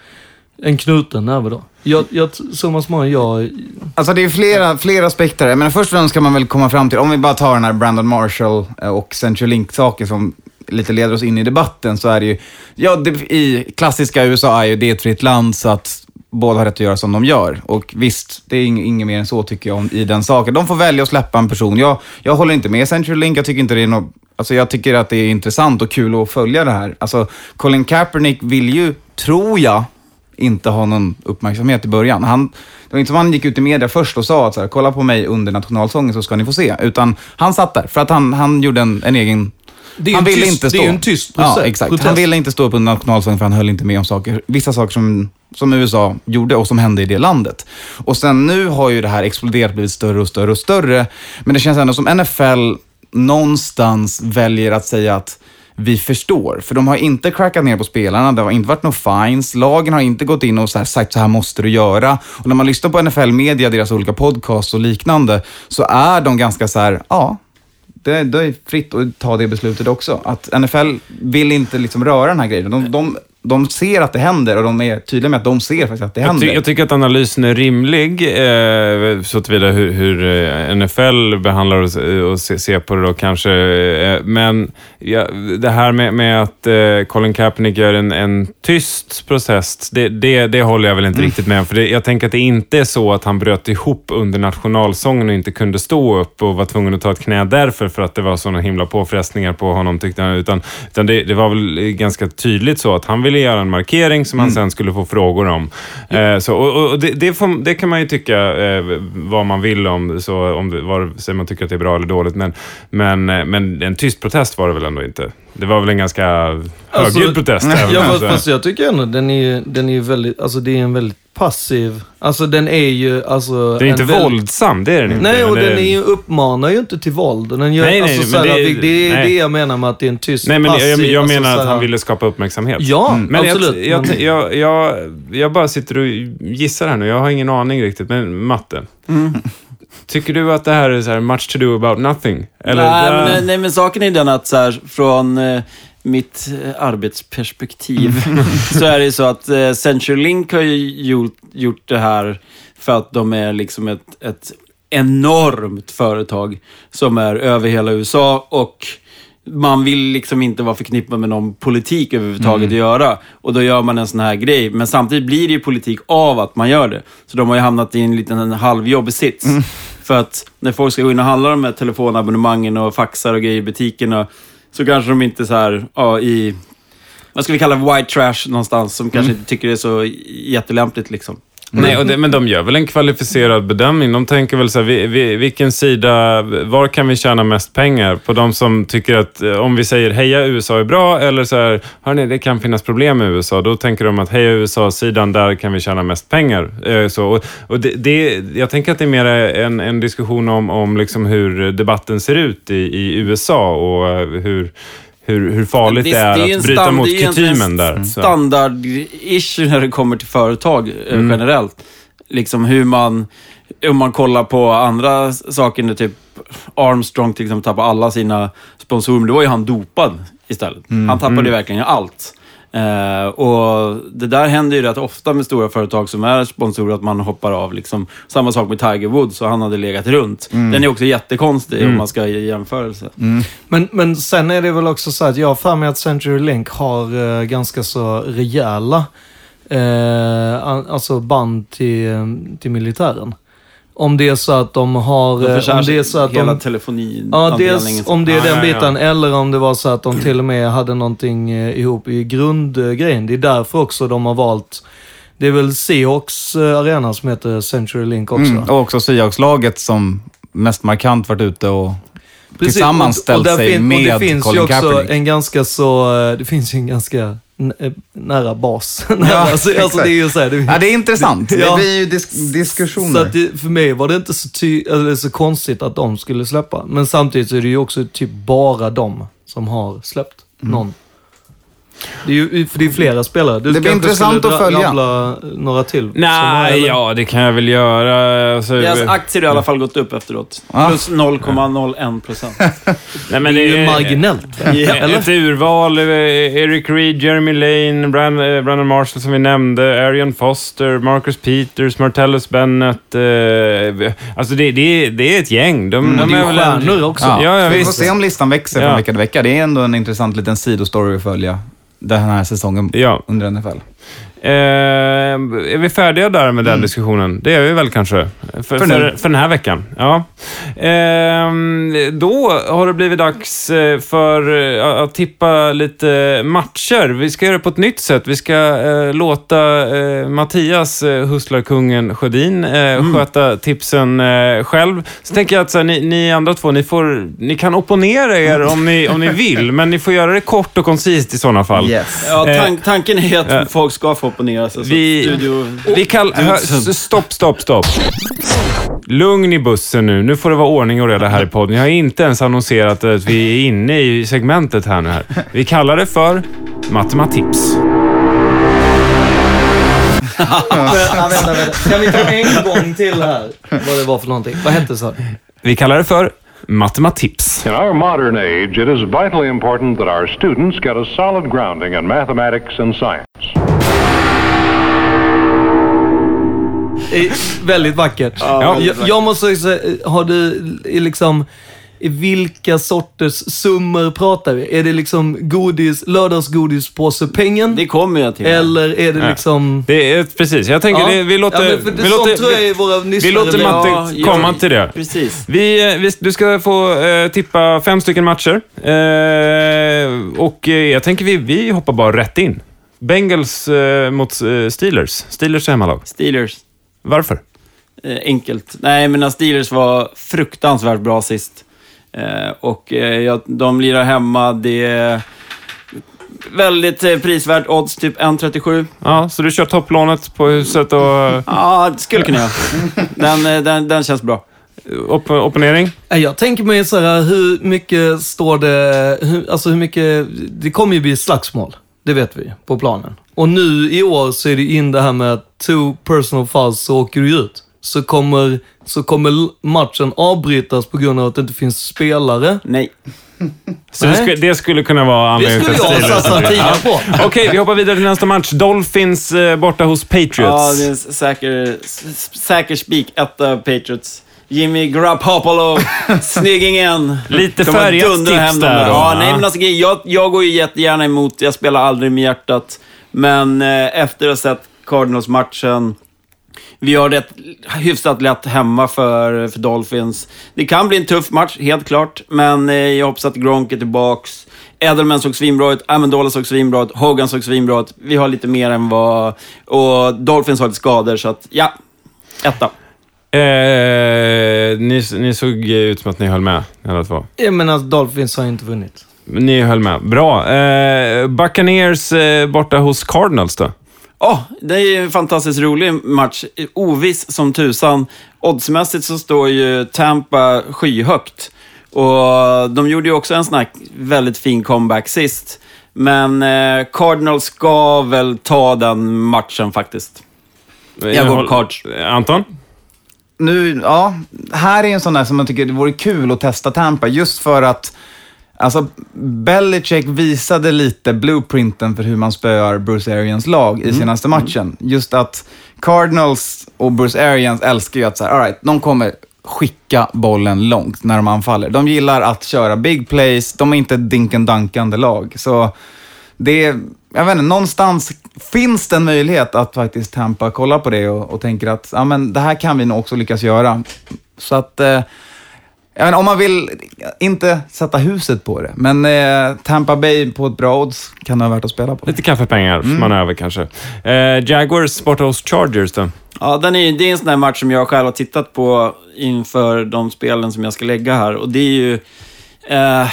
En knuten näve då. Jag, jag, summa summarum, jag... Alltså det är flera, flera aspekter. Men först och främst kan man väl komma fram till, om vi bara tar den här Brandon Marshall eh, och Central Link-saken som lite leder oss in i debatten, så är det ju, ja, det, i klassiska USA är ju det ett fritt land, så att båda har rätt att göra som de gör. Och visst, det är ing- inget mer än så tycker jag om, i den saken. De får välja att släppa en person. Jag, jag håller inte med Central Link, jag tycker inte det är något Alltså jag tycker att det är intressant och kul att följa det här. Alltså Colin Kaepernick vill ju, tror jag, inte ha någon uppmärksamhet i början. Han, det var inte som han gick ut i media först och sa att så här, kolla på mig under nationalsången så ska ni få se. Utan han satt där för att han, han gjorde en, en egen... Det är han en ville tyst- inte det stå. är ju en tyst process- Ja, exakt. protest. Han ville inte stå upp under nationalsången för han höll inte med om saker, vissa saker som, som USA gjorde och som hände i det landet. Och sen nu har ju det här exploderat, blivit större och större och större. Men det känns ändå som NFL någonstans väljer att säga att vi förstår. För de har inte crackat ner på spelarna, det har inte varit några fines, lagen har inte gått in och så här sagt så här måste du göra. Och när man lyssnar på NFL-media, deras olika podcasts och liknande, så är de ganska så här, ja, det, det är fritt att ta det beslutet också. Att NFL vill inte liksom röra den här grejen. De, de, de ser att det händer och de är tydliga med att de ser faktiskt att det Jag, händer. ty jag tycker att analysen är rimlig, eh, så tillvida hur, hur eh, NFL behandlar och, och se, ser på det då kanske. Eh, men ja, det här med, med att eh, Colin Kaepernick gör en, en tyst process, det, det, det håller jag väl inte riktigt med om. För det, jag tänker att det inte är så att han bröt ihop under nationalsången och inte kunde stå upp och var tvungen att ta ett knä därför, för att det var sådana himla påfrestningar på honom, tyckte han. Utan, utan det, det var väl ganska tydligt så att han ville göra en markering som han sen skulle få frågor om. Eh, så, och, och det, får, det kan man ju tycka eh, vad man vill om, så, om det, vare sig man tycker att det är bra eller dåligt. Men, men, eh, men en tyst protest var det väl ändå inte? Det var väl en ganska högljudd Alltså, protest. även Ja, fast, fast jag tycker ändå den är den är ju väldigt, alltså det är en väldigt passiv, alltså den är ju alltså... det är inte väldigt- våldsam, det är den inte. Nej, och den är ju, uppmanar ju inte till våld. Den gör, Nej, nej, alltså, såhär, det- det, är nej. det jag menar med att det är en tyst, Nej, men jag, passiv... jag alltså, menar att såhär- han ville skapa uppmärksamhet. Ja, Men absolut. jag, jag, men- jag, jag, jag bara sitter och gissar här nu. Jag har ingen aning riktigt. Men matte. Tycker du att det här är så här much to do about nothing? Eller, nej, men, nej, men saken är den att så här, från eh, mitt eh, arbetsperspektiv så är det så att eh, CenturyLink har ju gjort, gjort det här för att de är liksom ett, ett enormt företag som är över hela USA och man vill liksom inte vara förknippad med någon politik överhuvudtaget att göra. Och då gör man en sån här grej. Men samtidigt blir det ju politik av att man gör det. Så de har ju hamnat i en liten en halvjobbig sits. För att när folk ska gå in och handla de här telefonabonnemangen och faxar och grejer i butikerna så kanske de inte så här, ja, i, vad ska vi kalla det, white trash någonstans som kanske inte tycker det är så jättelämpligt liksom. Mm. Nej, och det, men de gör väl en kvalificerad bedömning. De tänker väl så här, vi, vi, vilken sida, var kan vi tjäna mest pengar? På de som tycker att eh, om vi säger heja USA är bra, eller så här, hörni, det kan finnas problem med USA. Då tänker de att heja USA-sidan, där kan vi tjäna mest pengar. Eh, så, och, och det, det, jag tänker att det är mer en, en diskussion om, om liksom hur debatten ser ut i, i USA och eh, hur, hur, hur farligt det, är ju en att bryta stand- mot det är ju egentligen kutymen en där. Standard-issue när det kommer till företag eh, Mm. generellt. Liksom hur man, om man kollar på andra saker, när typ Armstrong till exempel tappade alla sina sponsorer, men då var ju han dopad istället. Mm. Han tappade ju verkligen allt. Eh, och Det där händer ju rätt ofta med stora företag som är sponsorer, att man hoppar av. Liksom. Samma sak med Tiger Woods, och han hade legat runt. Mm. Den är också jättekonstig om man ska ge jämförelse. Men, men sen är det väl också så att jag har för mig att CenturyLink har eh, ganska så rejäla eh, an- alltså band till, till militären. Om det är så att de har... De eh, om det är så att hela de, telefoni Ja, dels om det är Ja, den ja, ja. biten eller om det var så att de till och med hade någonting eh, ihop i grundgrejen. Det är därför också de har valt det är väl Seahawks eh, arena som heter CenturyLink också. Mm. Och också Seahawks-laget som mest markant varit ute och Precis, tillsammans och- och ställt där sig fin- med Och det finns Colin ju också Kaepernick. en ganska så, det finns ju en ganska nära bas. nära, alltså, alltså det är ju så här, det, Ja, det är intressant. Ja. Det blir ju dis- diskussioner. så det, för mig var det inte så, ty, eller så konstigt att de skulle släppa. Men samtidigt så är det ju också typ bara de som har släppt Mm. Det är ju för det är flera spelare. Du Det blir intressant att följa. några till. Nej, ja, det kan jag väl göra. Alltså, Deras aktier har i alla fall gått upp efteråt. Plus 0,01 procent. nej, men Det är ju marginellt. Eller? Ett urval, eh, Eric Reed, Jeremy Lane, Brand, eh, Brandon Marshall som vi nämnde, Arian Foster, Marcus Peters, Martellus Bennett. Eh, alltså det, det, det är ett gäng. De, de det är ju väl stjärnor också. Ja, Ja, ja, vi får visst. se om listan växer Ja. från vecka till vecka. Det är ändå en intressant liten sidostory att följa den här säsongen Ja. under NFL. Eh, är vi färdiga där med den diskussionen? Det är vi väl kanske? För, för, nu. för, den här veckan. Ja. Ehm, då har det blivit dags eh, för eh, att tippa lite matcher. Vi ska göra det på ett nytt sätt. Vi ska eh, låta eh, Mattias, eh, hustlarkungen Sjödin, eh, sköta tipsen eh, själv. Så tänker jag att så här, ni, ni andra två, ni, får, ni kan opponera er om ni, om ni vill, men ni får göra det kort och koncist i sådana fall. Yes. Ja, tank, tanken är att eh, folk ska få opponera sig. så vi-. Vi kall... Stopp, stopp, stopp. Lugn i bussen nu. Nu får det vara ordning och reda här i podden. Jag har inte ens annonserat att vi är inne i segmentet här nu. Här. Vi kallar det för Matematips. Vänta, vänta. Kan vi ta en gång till här? Vad det var för någonting. Vad hette det? Vi kallar det för Matematips. In our modern age, it is vitally important that our students get a solid grounding in mathematics and science. Väldigt vackert. Ja. jag, jag måste säga, eh, har du i liksom, i vilka sorters summor pratar vi? Är det liksom godis, lördagsgodispåsepengen? Det kommer jag till. Eller är det Ja. liksom... Det är precis. Jag tänker, det, vi låter... ja, det, vi låter, tror jag är våra vi lyssnare låter. Matte Ja, ja, komma till det. Precis. Vi, eh, vi, du ska få eh, tippa fem stycken matcher. Eh, och eh, jag tänker vi, vi hoppar bara rätt in. Bengals eh, mot eh, Steelers. Steelers är hemmalag. Steelers. Varför? Eh, enkelt. Nej, men Steelers var fruktansvärt bra sist. Eh, och eh, ja, de lirar hemma. Det är väldigt prisvärt odds, typ 1,37. Ja, så du kör topplånet på huset och Ja, det skulle kunna göra. Den, den, den känns bra. op opponering? Jag tänker mig så här, hur mycket står det, hur, alltså hur mycket, det kommer ju bli slagsmål. Det vet vi på planen. Och nu i år så är det in det här med two personal fouls så åker du ut. Så kommer, så kommer matchen avbrytas på grund av att det inte finns spelare. Nej. Så det, skulle, det skulle kunna vara Det anledningen skulle till jag Steelers. satsa tio på. Okej, vi hoppar vidare till nästa match. Dolphins eh, borta hos Patriots. Ja, det är en säker, säker spik. Etta Patriots. Jimmy Garoppolo, snyggingen. Lite färgat tips där då, Ja, nej, men alltså, jag, jag går ju jättegärna emot, jag spelar aldrig med hjärtat. Men eh, efter att ha sett Cardinals-matchen, vi har rätt hyfsat lätt hemma för, för Dolphins. Det kan bli en tuff match, helt klart. Men eh, jag hoppas att Gronk är tillbaks. Edelman såg svinbra ut, Amendola såg svinbra ut, Hogan såg svinbra ut. Vi har lite mer än vad... Och Dolphins har lite skador, så att ja. Etta. Eh, ni, ni såg ut som att ni höll med, alla två. Jag menar, Dolphins har inte vunnit. Ni höll med. Bra. Eh, Buccaneers eh, borta hos Cardinals då? Ja, det är ju en fantastiskt rolig match. Oviss som tusan. Oddsmässigt så står ju Tampa skyhögt. Och de gjorde ju också en sån här väldigt fin comeback sist. Men eh, Cardinals ska väl ta den matchen faktiskt. Jag går håll- Cards. Anton? Nu, ja, här är en sån där som jag tycker det vore kul att testa Tampa, just för att Alltså, Belichick visade lite blueprinten för hur man spöar Bruce Arians lag i senaste matchen. Just att Cardinals och Bruce Arians älskar ju att så här, all right, de kommer skicka bollen långt när de anfaller. De gillar att köra big plays, de är inte ett dinken-dankande lag. Så det är, jag vet inte, någonstans finns det en möjlighet att faktiskt Tampa kollar på det och, och tänker att ja, men det här kan vi nog också lyckas göra. Så att, eh, inte, om man vill inte sätta huset på det, men eh, Tampa Bay på ett bra odds kan det vara värt att spela på. Lite kaffepengar, manöver kanske. Eh, Jaguars borta hos Chargers då? Ja, den är, det är en sån där match som jag själv har tittat på inför de spelen som jag ska lägga här. Och det är ju... Eh,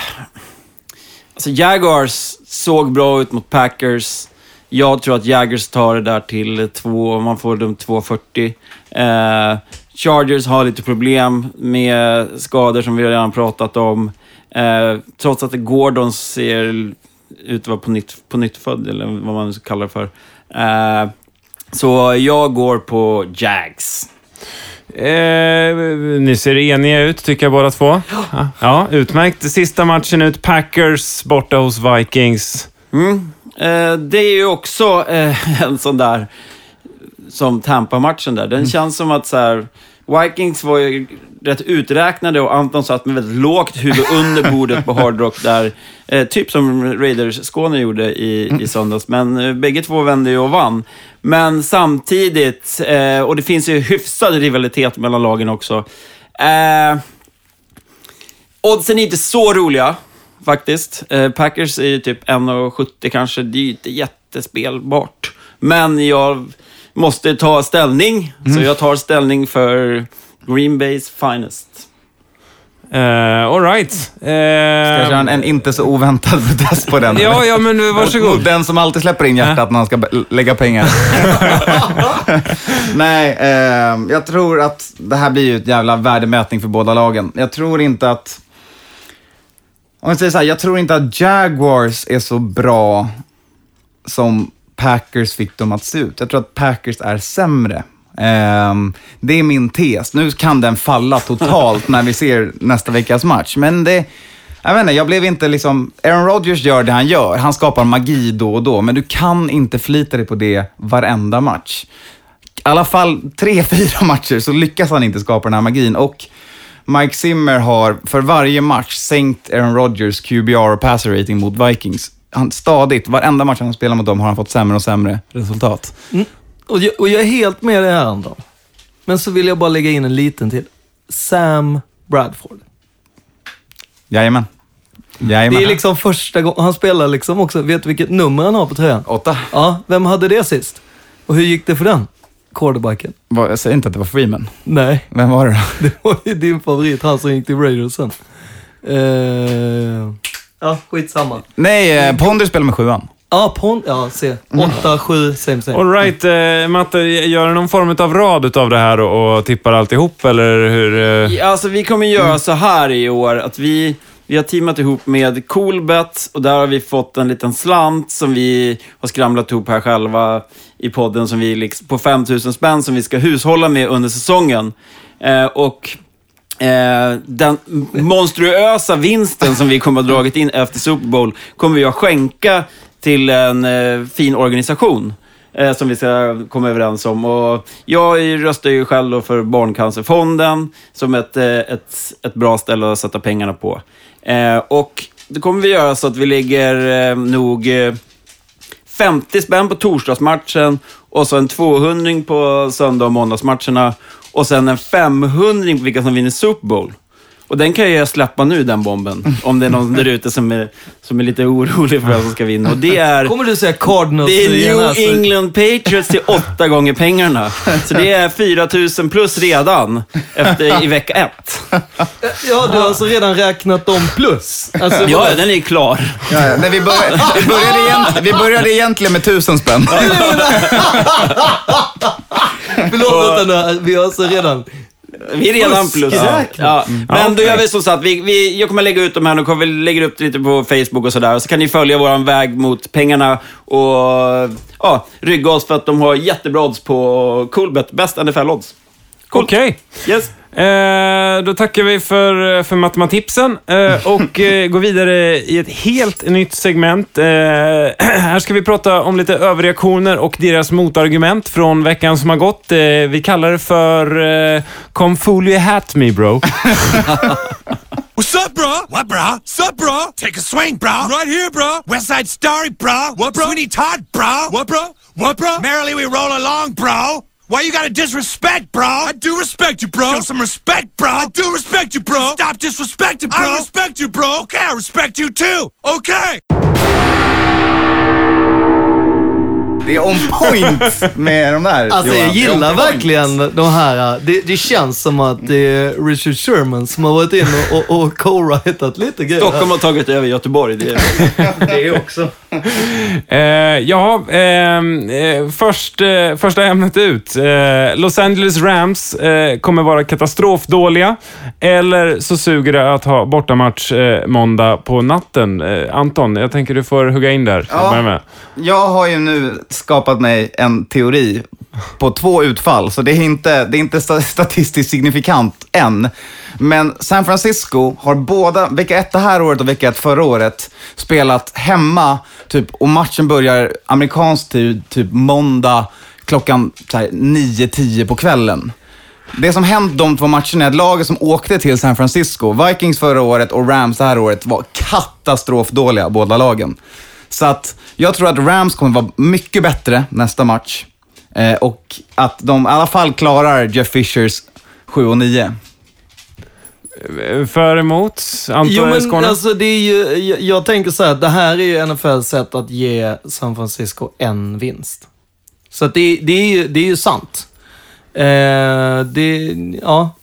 alltså Jaguars såg bra ut mot Packers. Jag tror att Jaguars tar det där till två, man får dem 2,40. Eh, Chargers har lite problem med skador som vi redan pratat om. Eh, trots att Gordon ser ut att vara på nytt, på nytt född, eller vad man nu ska kalla det för. Eh, så jag går på Jags. Eh, ni ser eniga ut, tycker jag båda två. Ja. ja, utmärkt. Sista matchen ut, Packers borta hos Vikings. Mm. Eh, det är ju också eh, en sån där, som Tampa-matchen där. Den känns som att så här, Vikings var ju rätt uträknade och Anton satt med väldigt lågt huvud under bordet på Hard Rock där. Eh, typ som Raiders-Skåne gjorde i, i söndags. Men eh, bägge två vände ju och vann. Men samtidigt, eh, och det finns ju hyfsad rivalitet mellan lagen också. Eh, Oddsen är inte så roliga, faktiskt. Eh, Packers är ju typ 1,70 kanske. Det är ju inte jättespelbart. Men jag måste ta ställning, så jag tar ställning för Green Bays finest. Eh, all right. Ska jag Eh, köra en, en inte så oväntad protest på den? ja, ja, men Mot varsågod. den som alltid släpper in hjärtat när han ska lägga pengar. Nej, eh, jag tror att det här blir ju ett jävla värdemätning för båda lagen. Jag tror inte att... Om jag säger så här, jag tror inte att Jaguars är så bra som Packers fick dem att se ut. Jag tror att Packers är sämre. Um, det är min tes. Nu kan den falla totalt när vi ser nästa veckas match, men det... Jag vet inte, jag blev inte liksom... Aaron Rodgers gör det han gör. Han skapar magi då och då, men du kan inte förlita dig på det varenda match. I alla fall tre, fyra matcher så lyckas han inte skapa den här magin. Och Mike Zimmer har för varje match sänkt Aaron Rodgers QBR och passer rating mot Vikings. Han, stadigt, varenda match han spelar mot dem har han fått sämre och sämre resultat. Och jag, och jag är helt med dig här, Anton. Men så vill jag bara lägga in en liten till. Sam Bradford. Jajamän. Jajamän. Det är liksom första gången, han spelar liksom också, vet du vilket nummer han har på tröjan? Åtta. Ja, vem hade det sist? Och hur gick det för den? Quarterbacken? Jag säger inte att det var Freeman. Nej, Vem var det då? det var ju din favorit, han som gick till Raiders sen. ja, skitsamma. Nej, eh, Ponder spelar med sjuan. Ja, pon, ja, se. Åtta, sju, same same. All right, eh, Matte, gör du någon form av rad utav det här och, och tippar alltihop, eller hur? Eh? Ja, Alltså vi kommer göra så här i år, att vi, vi har teamat ihop med Coolbet och där har vi fått en liten slant som vi har skramlat ihop här själva i podden som vi liksom, på 5000 spänn som vi ska hushålla med under säsongen. Eh, och eh, den monstruösa vinsten som vi kommer att ha dragit in efter Super Bowl kommer vi att skänka till en eh, fin organisation eh, som vi ska komma överens om. Och jag röstar ju själv då för Barncancerfonden som ett, eh, ett, ett bra ställe att sätta pengarna på. Eh, och det kommer vi göra så att vi lägger eh, nog eh, 50 spänn på torsdagsmatchen och så en 200 på söndag och måndagsmatcherna och sen en 500 på vilka som vinner Super Bowl. Och den kan jag släppa nu, den bomben. Om det är någon där ute som är, som är lite orolig för vem som ska vinna. Och det är... Kommer du säga Cardinals Det är New England Patriots till åtta gånger pengarna. Så det är 4 000 plus redan efter, i vecka ett. Ja, du har alltså redan räknat om plus? Alltså, Ja, den är klar. Ja, ja. Nej, vi, började, vi, började egent, vi började egentligen med tusen spänn. Förlåt, vänta nu. Vi har alltså redan... Vi är redan plus. Ja. Ja. Men Ja, då gör vi som så att vi, vi, jag kommer lägga ut de här, nu kommer vi lägga upp det lite på Facebook och sådär. Så kan ni följa våran väg mot pengarna och ja, rygga oss för att de har jättebra odds på Coolbet. Bäst NFL-odds. Okej. Yes. Eh, då tackar vi för, för matematipsen eh, och eh, går vidare i ett helt nytt segment. Eh, här ska vi prata om lite överreaktioner och deras motargument från veckan som har gått. Eh, vi kallar det för eh, Come fool you hat me bro. What's up, bro? What, bro? Sup, bro? Take a swing, bro. Right here, bro. West Side Story, bro. What, bro? Sweeney Todd, bro. What, bro? What, bro? Merrily we roll along, bro. Why you gotta disrespect, bro? I do respect you, bro. Show some respect, bro. I do respect you, bro. Stop disrespecting, bro. I respect you, bro. Okay, I respect you too. Okay. Det är on point med de där. Alltså Johan. jag gillar verkligen de här. Det, det känns som att det är Richard Sherman som har varit in och, och, och co-writat lite grejer. Stockholm har tagit över Göteborg. Det är... det också. Eh, ja, ehm, eh, först, eh, första ämnet ut. Eh, Los Angeles Rams eh, kommer vara katastrofdåliga. Eller så suger det att ha bortamatch eh, måndag på natten. Anton, jag tänker du får hugga in där. Ja. Jag har ju nu skapat mig en teori på två utfall, så det är inte, det är inte statistiskt signifikant än. Men San Francisco har båda, vecka ett det här året och vecka ett förra året, spelat hemma, typ, och matchen börjar amerikansk tid, typ måndag klockan 9-10 på kvällen. Det som hänt de två matcherna är att laget som åkte till San Francisco, Vikings förra året och Rams det här året, var katastrofdåliga båda lagen. Så att jag tror att Rams kommer vara mycket bättre nästa match. Eh, och att de i alla fall klarar Jeff Fishers 7 och 9. Eh, För emot? Jo, men Skåne? alltså det är ju, jag, jag tänker så här att det här är ju NFLs sätt att ge San Francisco en vinst. Så att det, det, är, ju, det är ju sant. Eh, det, ja.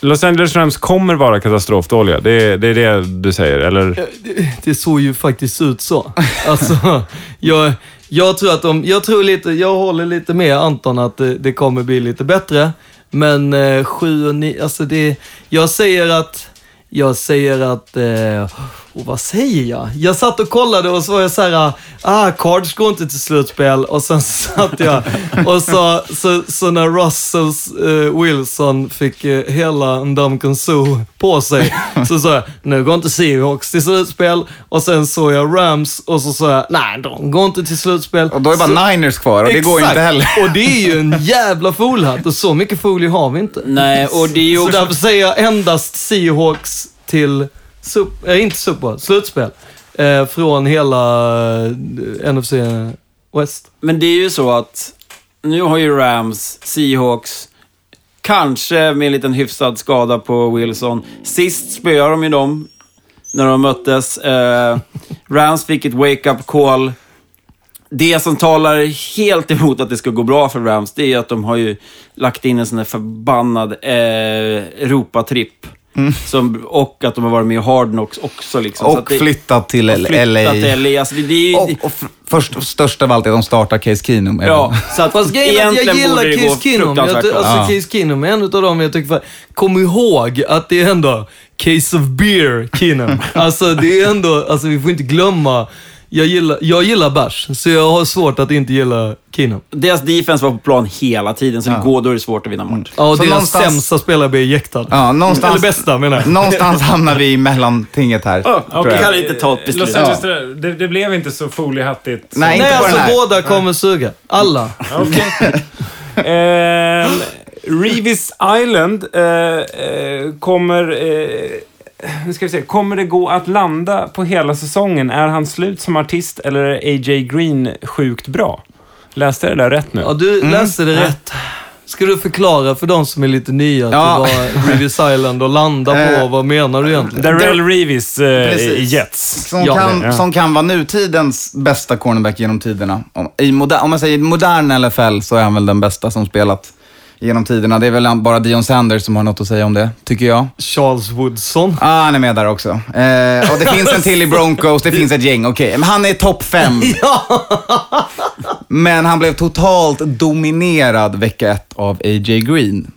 Los Angeles Rams kommer vara katastrofdåliga. Det, det är det du säger, eller? Det, det såg ju faktiskt ut så. Alltså, jag, jag tror att de, jag tror lite, jag håller lite med Anton att det, det kommer bli lite bättre. Men eh, sju och nio... alltså det, jag säger att, jag säger att, eh, och vad säger jag? Jag satt och kollade och så var jag så här, ah, Cards går inte till slutspel. Och sen satt jag och så, så, så när Russell eh, Wilson fick eh, hela Ndamukong Suh på sig, så sa jag, nu går inte Seahawks till slutspel. Och sen såg jag Rams och så sa jag, nej, de går inte till slutspel. Och då är bara Niners kvar och det går ju inte heller. Och det är ju en jävla folhatt och så mycket folie har vi inte. Nej, och det är ju Så därför säger jag endast Seahawks till, sup, äh, inte Super slutspel. Eh, från hela eh, NFC West. Men det är ju så att nu har ju Rams, Seahawks, kanske med en liten hyfsad skada på Wilson. Sist spöade de ju dem när de möttes. Eh, Rams fick ett wake-up call. Det som talar helt emot att det ska gå bra för Rams, det är att de har ju lagt in en sån där förbannad eh, Europatripp. Som, och att de har varit med i Hard Knocks också. Liksom. Så att Och det- flyttat till och flyttat LA. till LA. Alltså det, det, är ju- Och, och först och störst av allt är att de startar Case Keenum. Ja, så att Fast grejen är jag gillar Case Keenum. Jag, alltså Ja. Case Keenum är en av dem jag tycker, för, kom ihåg att det är ändå Case of Beer Keenum. alltså det är ändå, alltså vi får inte glömma, jag gillar, jag gillar bärs, så jag har svårt att inte gilla Keenum. Deras defense var på plan hela tiden, så det går, då är det svårt att vinna match. Ja, Så deras någonstans- sämsta spelare blir jäktad. Ja, någonstans, Eller bästa menar jag. någonstans hamnar vi i mellantinget här. tror Vi jag. kan inte ta ett beslut. Los Angeles, det, det blev inte så foliehattigt. som- Nej, inte Nej, alltså den här. båda kommer suga. Alla. Okej. Ehm, Revis Island eh, eh, kommer... Eh, nu ska vi se. Kommer det gå att landa på hela säsongen? Är han slut som artist eller är AJ Green sjukt bra? Läste jag det där rätt nu? Ja, du läste det rätt. Ska du förklara för de som är lite nya till Ja. vad Revis Island och landa på? Eh, Vad menar du egentligen? Darrell Reeves eh. Jets. Som, Ja, kan, ja. som kan vara nutidens bästa cornerback genom tiderna. Om, i moder, om man säger modern NFL så är han väl den bästa som spelat genom tiderna. Det är väl bara Dion Sanders som har något att säga om det, tycker jag. Charles Woodson. Ah, han är med där också. Eh, och det finns en till i Broncos, det finns ett gäng. Okej, men han är topp fem. Men han blev totalt dominerad vecka ett av A.J. Green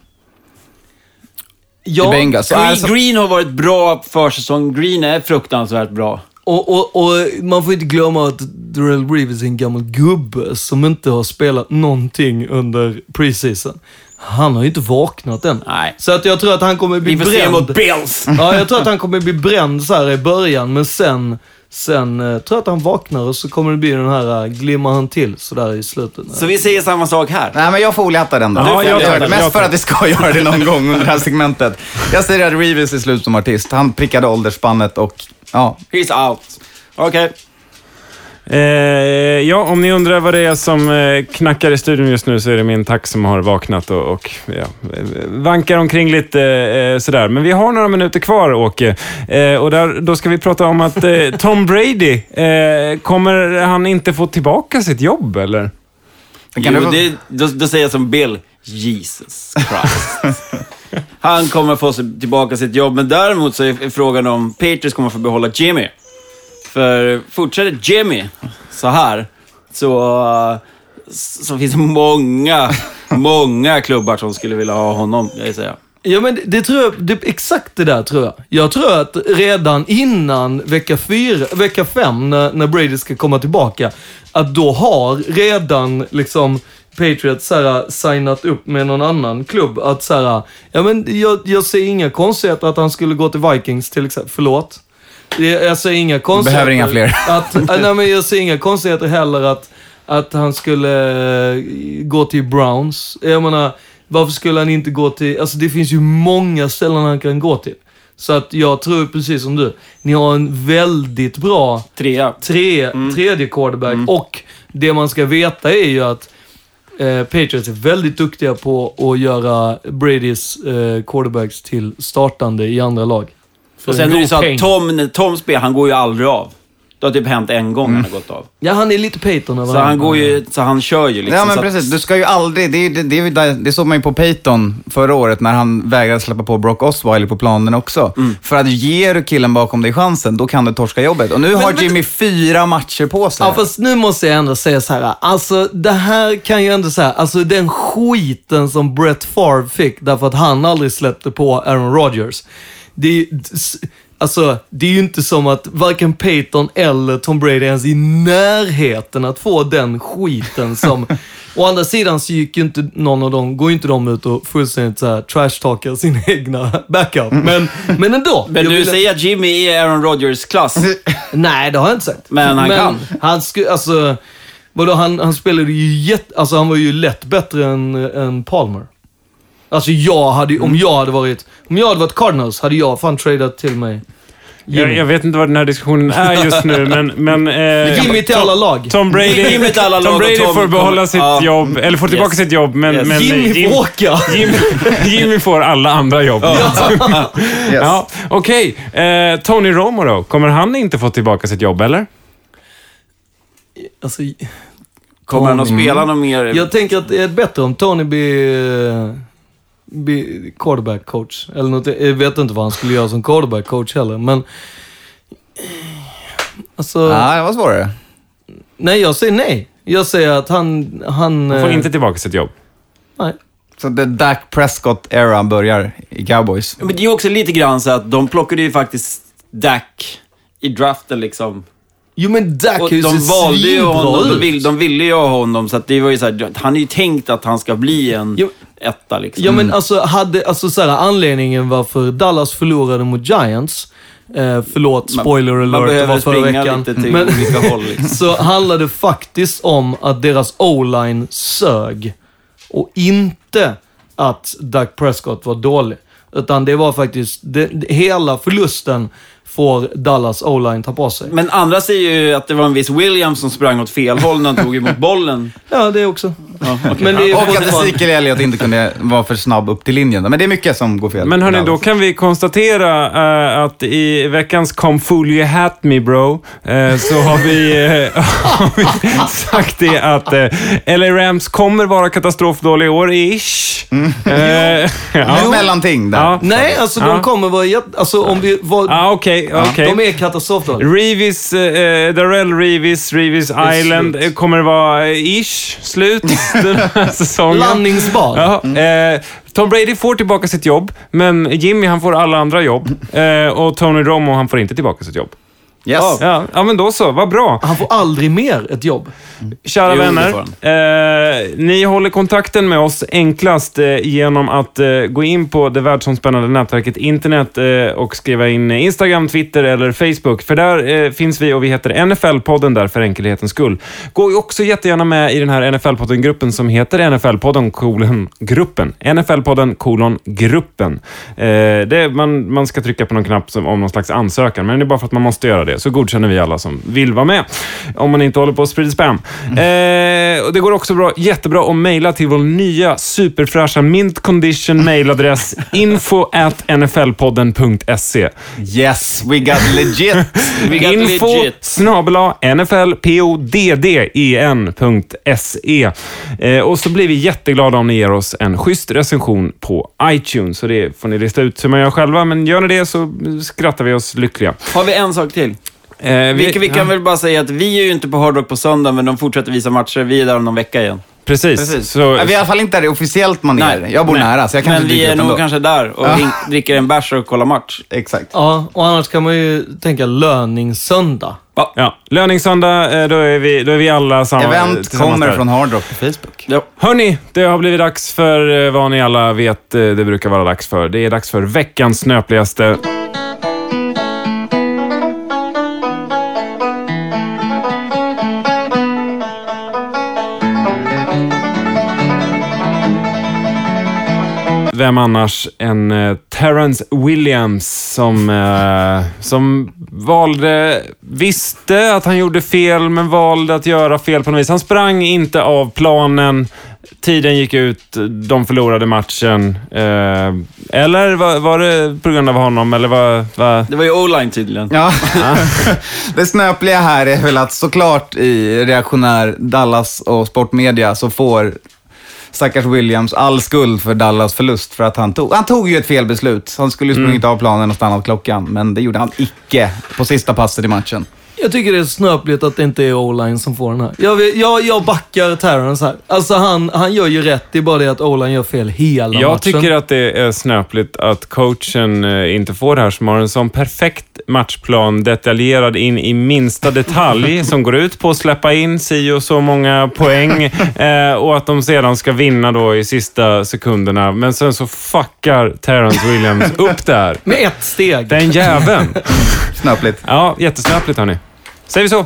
Ja, Green, alltså- Green har varit bra försäsong. Green är fruktansvärt bra. och, och, och man får inte glömma att Darrell Reeves är en gammal gubbe som inte har spelat någonting under preseason. Han har ju inte vaknat än. Nej. Så att jag tror att han kommer bli Vi får se mot bränd. Bills. Ja, jag tror att han kommer bli bränd så här i början, men sen, sen eh, tror jag att han vaknar och så kommer det bli den här, uh, glimmar han till sådär i slutet. Så vi säger samma sak här. Nej, men jag foliehattar den då. Ja, Jag tar den, Mest jag för att vi ska göra det någon gång under det här segmentet. Jag säger att Reeves är slut som artist. Han prickade åldersspannet och ja, He's out. Okej. Eh, ja, om ni undrar vad det är som eh, knackar i studion just nu så är det min tax som har vaknat och, och ja, vankar omkring lite eh, sådär. Men vi har några minuter kvar, Åke. Eh, och där, då ska vi prata om att eh, Tom Brady, eh, kommer han inte få tillbaka sitt jobb, eller? Jo, det, då, då säger jag som Bill. Jesus Christ. Han kommer få tillbaka sitt jobb, men däremot så är är frågan om Patriots kommer få behålla Jimmy. För fortsätter Jimmy så här, så, så finns det många, många klubbar som skulle vilja ha honom, jag säga. Ja, men det, tror jag, det, exakt det där tror jag. Jag tror att redan innan vecka fyra, vecka fem, när, när Brady ska komma tillbaka, att då har redan liksom Patriots så signat upp med någon annan klubb. Att så här, ja men jag, jag ser inga konstigheter att han skulle gå till Vikings till exempel. Förlåt. Jag, jag ser inga konstigheter. behöver inga fler. Att, äh, nej, men jag ser inga konstigheter heller att, att han skulle eh, gå till Browns. Jag menar, varför skulle han inte gå till... Alltså det finns ju många ställen han kan gå till. Så att jag tror precis som du. Ni har en väldigt bra Trea. tre, tredje quarterback. Och det man ska veta är ju att eh, Patriots är väldigt duktiga på att göra Bradys eh, quarterbacks till startande i andra lag. Och sen är det så att Tom, när Tom spel, han går ju aldrig av. Det har typ hänt en gång han har gått av. Ja, han är lite Peyton över Så han går ju, så han kör ju liksom. Ja, men så att- precis. Du ska ju aldrig... Det, det, det, det, det såg man ju på Peyton förra året när han vägrade släppa på Brock Osweiler på planen också. För att ger du killen bakom dig chansen, då kan du torska jobbet. Och nu har men- Jimmy fyra matcher på sig. Ja, fast nu måste jag ändå säga så här. Alltså, det här kan ju ändå säga, alltså den skiten som Brett Favre fick därför att han aldrig släppte på Aaron Rodgers. Det är Alltså, det är ju inte som att varken Peyton eller Tom Brady är ens i närheten att få den skiten som... Å andra sidan så gick ju inte någon av dem, går ju inte de ut och fullständigt så här trashtalkar sin egna backup. Men, men ändå. Men du vill- säger att Jimmy är Aaron Rodgers klass. Nej, det har jag inte sagt. Men han kan. Han skulle, alltså, vadå, han, han spelade ju jätte, alltså han var ju lätt bättre än, än Palmer. Alltså jag hade ju- om jag hade varit, om jag hade varit Cardinals hade jag fan tradat till mig Jag, jag vet inte vad den här diskussionen är just nu, men... men eh, Jimmy till alla lag. Tom Brady, Jimmy till alla lag Tom och Brady Tom får behålla kommer- sitt Ja. jobb, eller får tillbaka Yes. sitt jobb, men... Yes. men Jimmy Jim- får åka. Jimmy, Jimmy får alla andra jobb. Ja, Okej, eh, Tony Romo då? Kommer han inte få tillbaka sitt jobb, eller? Alltså, Kommer han att spela någon mer? jag tänker att det är bättre om Tony blir, blir quarterback coach. Eller något. Jag vet inte vad han skulle göra som quarterback coach heller, men... Alltså, Ja, det var svårare. nej, jag säger nej. Jag säger att han... Han, Han får eh, inte tillbaka sitt jobb. Nej. Så the Dak Prescott-era börjar i Cowboys. Men det är ju också lite grann så att de plockade ju faktiskt Dak i draften liksom. Jo, men Dak Och har ju de valde ju honom, de, vill, de ville ju ha honom, så att det var ju så här, han är ju tänkt att han ska bli en Jo. Etta liksom. Ja, men alltså, hade, alltså så här, anledningen varför Dallas förlorade mot Giants, eh, förlåt, spoiler man alert, det behöver var förra veckan. lite till Men, olika håll liksom. så handlade det faktiskt om att deras o-line sög. Och inte att Doug Prescott var dålig. Utan det var faktiskt, det, det, hela förlusten får Dallas o-line ta på sig. Men andra säger ju att det var en viss Williams som sprang åt fel håll när han tog emot bollen. Ja, det också. Ja, okej. Men det är Och att Ezekiel Elliott inte kunde vara för snabb upp till linjen. Men det är mycket som går fel. Men hörni, då kan vi konstatera eh, att i veckans Come Fool You Hat Me Bro, eh, så har vi, eh, har vi sagt det att eh, LA Rams kommer vara katastrofdåliga i år, ish. Eh, ja. Ett mellanting där. Ja. Nej, alltså Ja. de kommer vara jätte... Alltså om vi... Var, Ja, okej, okej. De är katastrofdåliga. Reeves, eh, Darrell Reeves, Reeves Island slut. eh, kommer vara eh, ish slut den här säsongen. Landningsbar. Ja, eh, Tom Brady får tillbaka sitt jobb, men Jimmy han får alla andra jobb. Eh, och Tony Romo han får inte tillbaka sitt jobb. Yes. Ja, ja men då så, vad bra. Han får aldrig mer ett jobb. Kära Jo, vänner, eh, ni håller kontakten med oss enklast eh, genom att eh, gå in på det världsomspännande nätverket internet eh, och skriva in Instagram, Twitter eller Facebook. För där eh, finns vi och vi heter NFL-podden där för enkelhetens skull. Gå också jättegärna med i den här NFL-podden-gruppen som heter NFL-podden kolon gruppen. NFL-podden kolon gruppen. Eh, det, man, man ska trycka på någon knapp som, om någon slags ansökan, men det är bara för att man måste göra det. Så godkänner vi alla som vill vara med. Om man inte håller på att sprida spam. Eh, och det går också bra, jättebra att mejla till vår nya superfräscha mint condition mailadress info at nflpodden.se. Yes, we got legit. We got Info legit. snabela nflpodden.se. Eh, och så blir vi jätteglada om ni ger oss en schysst recension på iTunes. Så det får ni lista ut hur man gör själva, men gör ni det så skrattar vi oss lyckliga. Har vi en sak till? Eh, vi, Vi, vi kan väl bara säga att vi är ju inte på Hard Rock på söndag, men de fortsätter visa matcher. Vi är där om någon vecka igen. Precis. Precis. Så, vi är i alla fall inte där officiellt manér. Jag bor Nej. nära, så jag kanske Men vi dyker är nog ändå. kanske där och ring, dricker en bärs och kollar match. Exakt. Ja, och annars kan man ju tänka löningssöndag. ja, löningssöndag, eh, då är vi, då är vi alla samma, Event kommer där. från Hard Rock på Facebook. Ja. Hörni, det har blivit dags för eh, vad ni alla vet eh, det brukar vara dags för. Det är dags för veckans snöpligaste. Vem annars än eh, Terrence Williams som, eh, som valde, visste att han gjorde fel, men valde att göra fel på något vis. Han sprang inte av planen, tiden gick ut, de förlorade matchen. Eh, eller var, var det på grund av honom? Eller var, var... Det var ju O-line tydligen. Ja. det snöpliga här är väl att såklart i reaktionär Dallas och sportmedia så får stackars Williams all skuld för Dallas förlust för att han tog, han tog ju ett felbeslut. Han skulle ju sprungit av planen och stannat klockan, men det gjorde han icke på sista passet i matchen. Jag tycker det är snöpligt att det inte är O-line som får den här. Jag, vet- jag, jag backar Terrence här. Alltså han, han gör ju rätt, det är bara det att O-line gör fel hela Jag matchen. tycker att det är snöpligt att coachen eh, inte får det här som har en sån perfekt matchplan, detaljerad in i minsta detalj, som går ut på att släppa in si och så många poäng eh, och att de sedan ska vinna då i sista sekunderna. Men sen så fuckar Terrence Williams upp det här. Med ett steg. Den jäveln. Snöpligt. Ja, jättesnöpligt hörni. Säger vi så?